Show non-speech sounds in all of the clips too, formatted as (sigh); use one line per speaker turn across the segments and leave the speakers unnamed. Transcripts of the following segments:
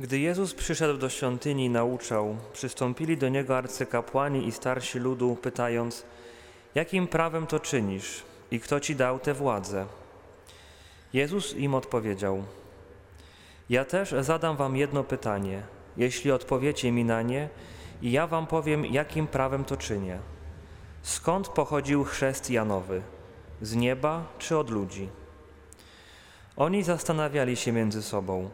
Gdy Jezus przyszedł do świątyni i nauczał, przystąpili do niego arcykapłani i starsi ludu, pytając: Jakim prawem to czynisz i kto ci dał tę władzę? Jezus im odpowiedział: Ja też zadam wam jedno pytanie. Jeśli odpowiecie mi na nie, i ja wam powiem, jakim prawem to czynię. Skąd pochodził chrzest Janowy? Z nieba czy od ludzi? Oni zastanawiali się między sobą.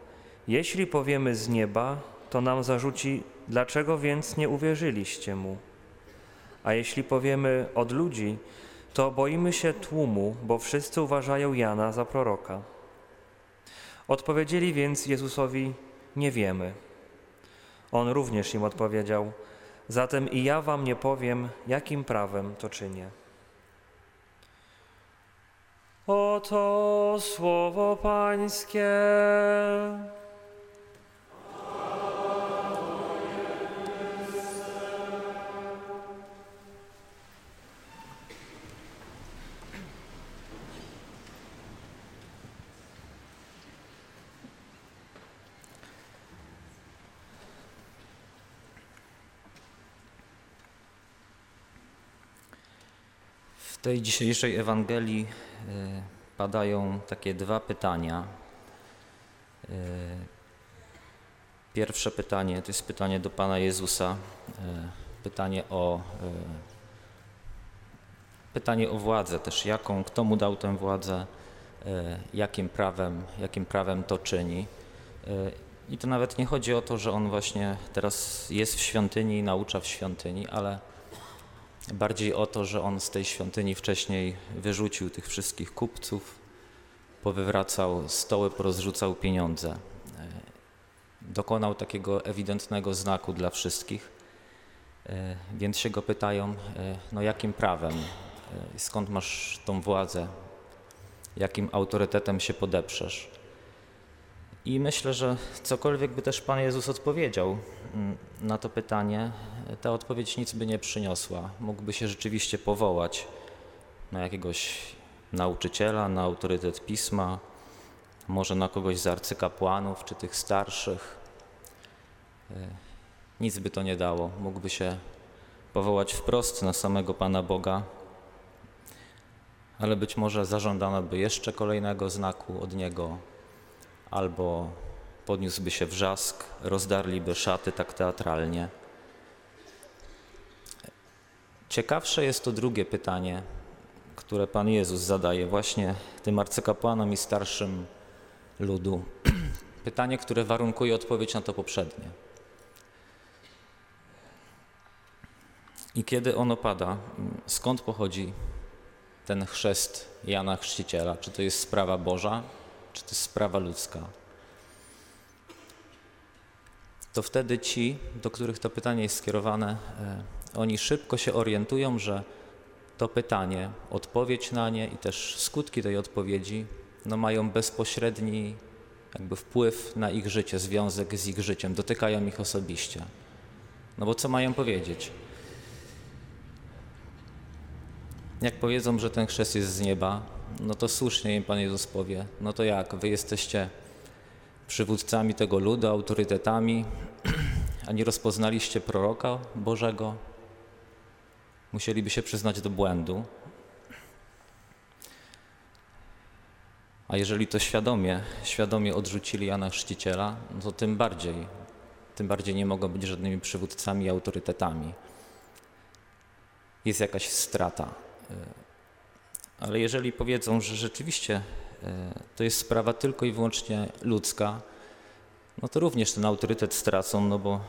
Jeśli powiemy z nieba, to nam zarzuci, dlaczego więc nie uwierzyliście mu? A jeśli powiemy od ludzi, to boimy się tłumu, bo wszyscy uważają Jana za proroka. Odpowiedzieli więc Jezusowi: Nie wiemy. On również im odpowiedział: Zatem i ja wam nie powiem, jakim prawem to czynię. Oto słowo Pańskie.
Tej dzisiejszej Ewangelii e, padają takie dwa pytania. E, Pierwsze pytanie to jest pytanie do Pana Jezusa, e, pytanie o, pytanie o władzę też, jaką, kto mu dał tę władzę, jakim prawem, jakim prawem to czyni. I to nawet nie chodzi o to, że on właśnie teraz jest w świątyni i naucza w świątyni, ale Bardziej o to, że on z tej świątyni wcześniej wyrzucił tych wszystkich kupców, powywracał stoły, porozrzucał pieniądze. E, dokonał takiego ewidentnego znaku dla wszystkich, e, więc się go pytają, e, no jakim prawem, skąd masz tą władzę, jakim autorytetem się podeprzesz. I myślę, że cokolwiek by też Pan Jezus odpowiedział mm, na to pytanie, ta odpowiedź nic by nie przyniosła. Mógłby się rzeczywiście powołać na jakiegoś nauczyciela, na autorytet pisma, może na kogoś z arcykapłanów czy tych starszych. E, nic by to nie dało. Mógłby się powołać wprost na samego Pana Boga, ale być może zażądano by jeszcze kolejnego znaku od Niego albo podniósłby się wrzask, rozdarliby szaty tak teatralnie. Ciekawsze jest to drugie pytanie, które Pan Jezus zadaje właśnie tym arcykapłanom i starszym ludu. (clears throat) Pytanie, które warunkuje odpowiedź na to poprzednie. I kiedy ono pada, skąd pochodzi ten chrzest Jana Chrzciciela? Czy to jest sprawa Boża, czy to jest sprawa ludzka. To wtedy ci, do których to pytanie jest skierowane, e, oni szybko się orientują, że to pytanie, odpowiedź na nie i też skutki tej odpowiedzi no mają bezpośredni jakby wpływ na ich życie, związek z ich życiem, dotykają ich osobiście. No bo co mają powiedzieć? Jak powiedzą, że ten chrzest jest z nieba, no to słusznie im Pan Jezus powie, no to jak, wy jesteście przywódcami tego ludu, autorytetami, (clears throat) a nie rozpoznaliście proroka Bożego? Musieliby się przyznać do błędu. A jeżeli to świadomie, świadomie odrzucili Jana Chrzciciela, no to tym bardziej, tym bardziej nie mogą być żadnymi przywódcami i autorytetami. Jest jakaś strata ale jeżeli powiedzą, że rzeczywiście e, to jest sprawa tylko i wyłącznie ludzka, no to również ten autorytet stracą, no bo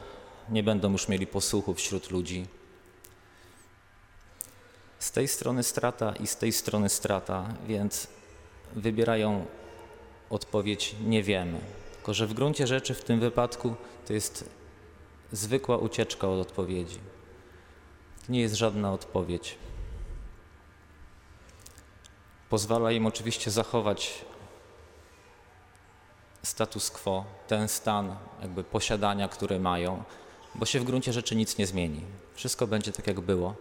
nie będą już mieli posłuchu wśród ludzi. Z tej strony strata i z tej strony strata, więc wybierają odpowiedź nie wiemy. Tylko, że w gruncie rzeczy w tym wypadku to jest zwykła ucieczka od odpowiedzi. Nie jest żadna odpowiedź. Pozwala im oczywiście zachować status quo, ten stan jakby posiadania, który mają, bo się w gruncie rzeczy nic nie zmieni. Wszystko będzie tak, jak było.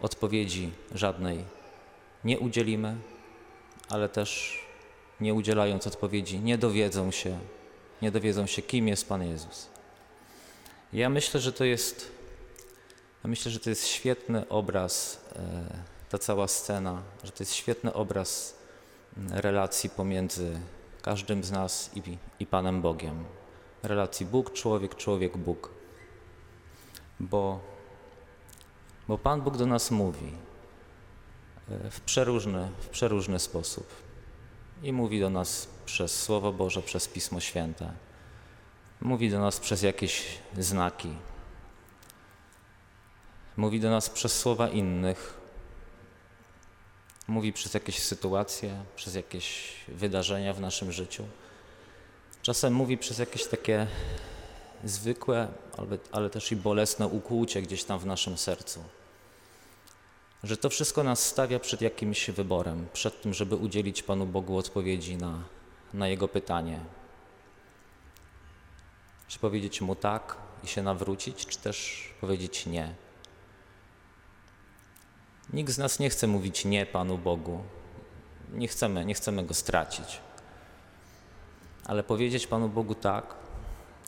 Odpowiedzi żadnej nie udzielimy, ale też nie udzielając odpowiedzi, nie dowiedzą się, nie dowiedzą się, kim jest Pan Jezus. Ja myślę, że to jest, ja myślę, że to jest świetny obraz, e, ta cała scena, że to jest świetny obraz mm, relacji pomiędzy każdym z nas i, i Panem Bogiem. Relacji Bóg, człowiek, człowiek, Bóg. Bo, bo Pan Bóg do nas mówi e, w przeróżny, w przeróżny sposób. I mówi do nas przez Słowo Boże, przez Pismo Święte. Mówi do nas przez jakieś znaki. Mówi do nas przez słowa innych. Mówi przez jakieś sytuacje, przez jakieś wydarzenia w naszym życiu. Czasem mówi przez jakieś takie zwykłe, ale, ale też i bolesne ukłucie gdzieś tam w naszym sercu. Że to wszystko nas stawia przed jakimś wyborem, przed tym, żeby udzielić Panu Bogu odpowiedzi na, na Jego pytanie. Czy powiedzieć Mu tak i się nawrócić, czy też powiedzieć nie. Nikt z nas nie chce mówić nie Panu Bogu. Nie chcemy, nie chcemy Go stracić. Ale powiedzieć Panu Bogu tak,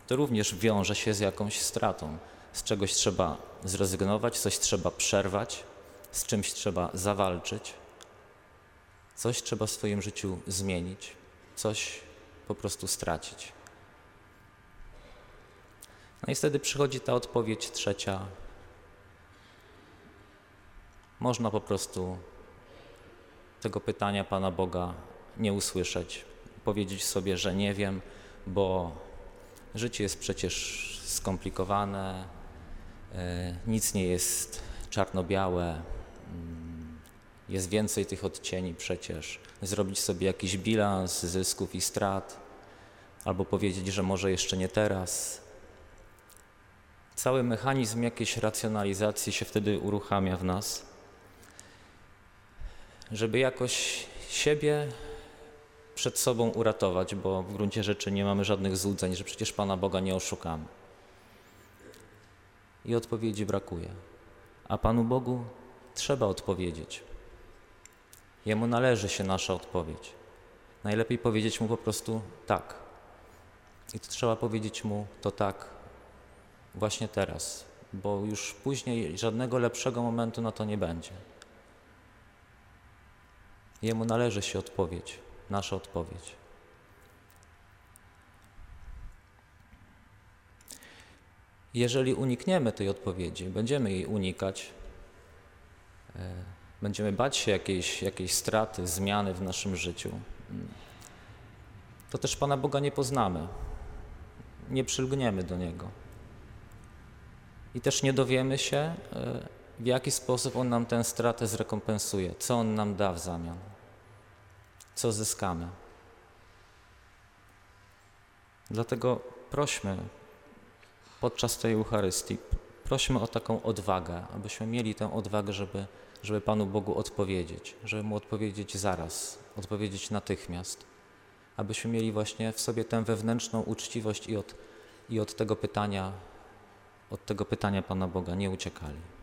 to również wiąże się z jakąś stratą. Z czegoś trzeba zrezygnować, coś trzeba przerwać, z czymś trzeba zawalczyć, coś trzeba w swoim życiu zmienić, coś po prostu stracić. No i wtedy przychodzi ta odpowiedź trzecia. Można po prostu tego pytania Pana Boga nie usłyszeć, powiedzieć sobie, że nie wiem, bo życie jest przecież skomplikowane, e, nic nie jest czarno-białe, mm, jest więcej tych odcieni przecież. Zrobić sobie jakiś bilans zysków i strat, albo powiedzieć, że może jeszcze nie teraz. Cały mechanizm jakiejś racjonalizacji się wtedy uruchamia w nas, żeby jakoś siebie przed sobą uratować, bo w gruncie rzeczy nie mamy żadnych złudzeń, że przecież Pana Boga nie oszukamy. I odpowiedzi brakuje. A Panu Bogu trzeba odpowiedzieć. Jemu należy się nasza odpowiedź. Najlepiej powiedzieć mu po prostu tak. I to trzeba powiedzieć mu to tak właśnie teraz, bo już później żadnego lepszego momentu na to nie będzie. Jemu należy się odpowiedź, nasza odpowiedź. Jeżeli unikniemy tej odpowiedzi, będziemy jej unikać, e, będziemy bać się jakiejś, jakiejś straty, zmiany w naszym życiu, to też Pana Boga nie poznamy, nie przylgniemy do Niego. I też nie dowiemy się, e, w jaki sposób On nam tę stratę zrekompensuje, co On nam da w zamian, co zyskamy. Dlatego prośmy podczas tej Eucharystii, prośmy o taką odwagę, abyśmy mieli tę odwagę, żeby, żeby Panu Bogu odpowiedzieć, żeby Mu odpowiedzieć zaraz, odpowiedzieć natychmiast, abyśmy mieli właśnie w sobie tę wewnętrzną uczciwość i od, i od tego pytania od tego pytania Pana Boga nie uciekali.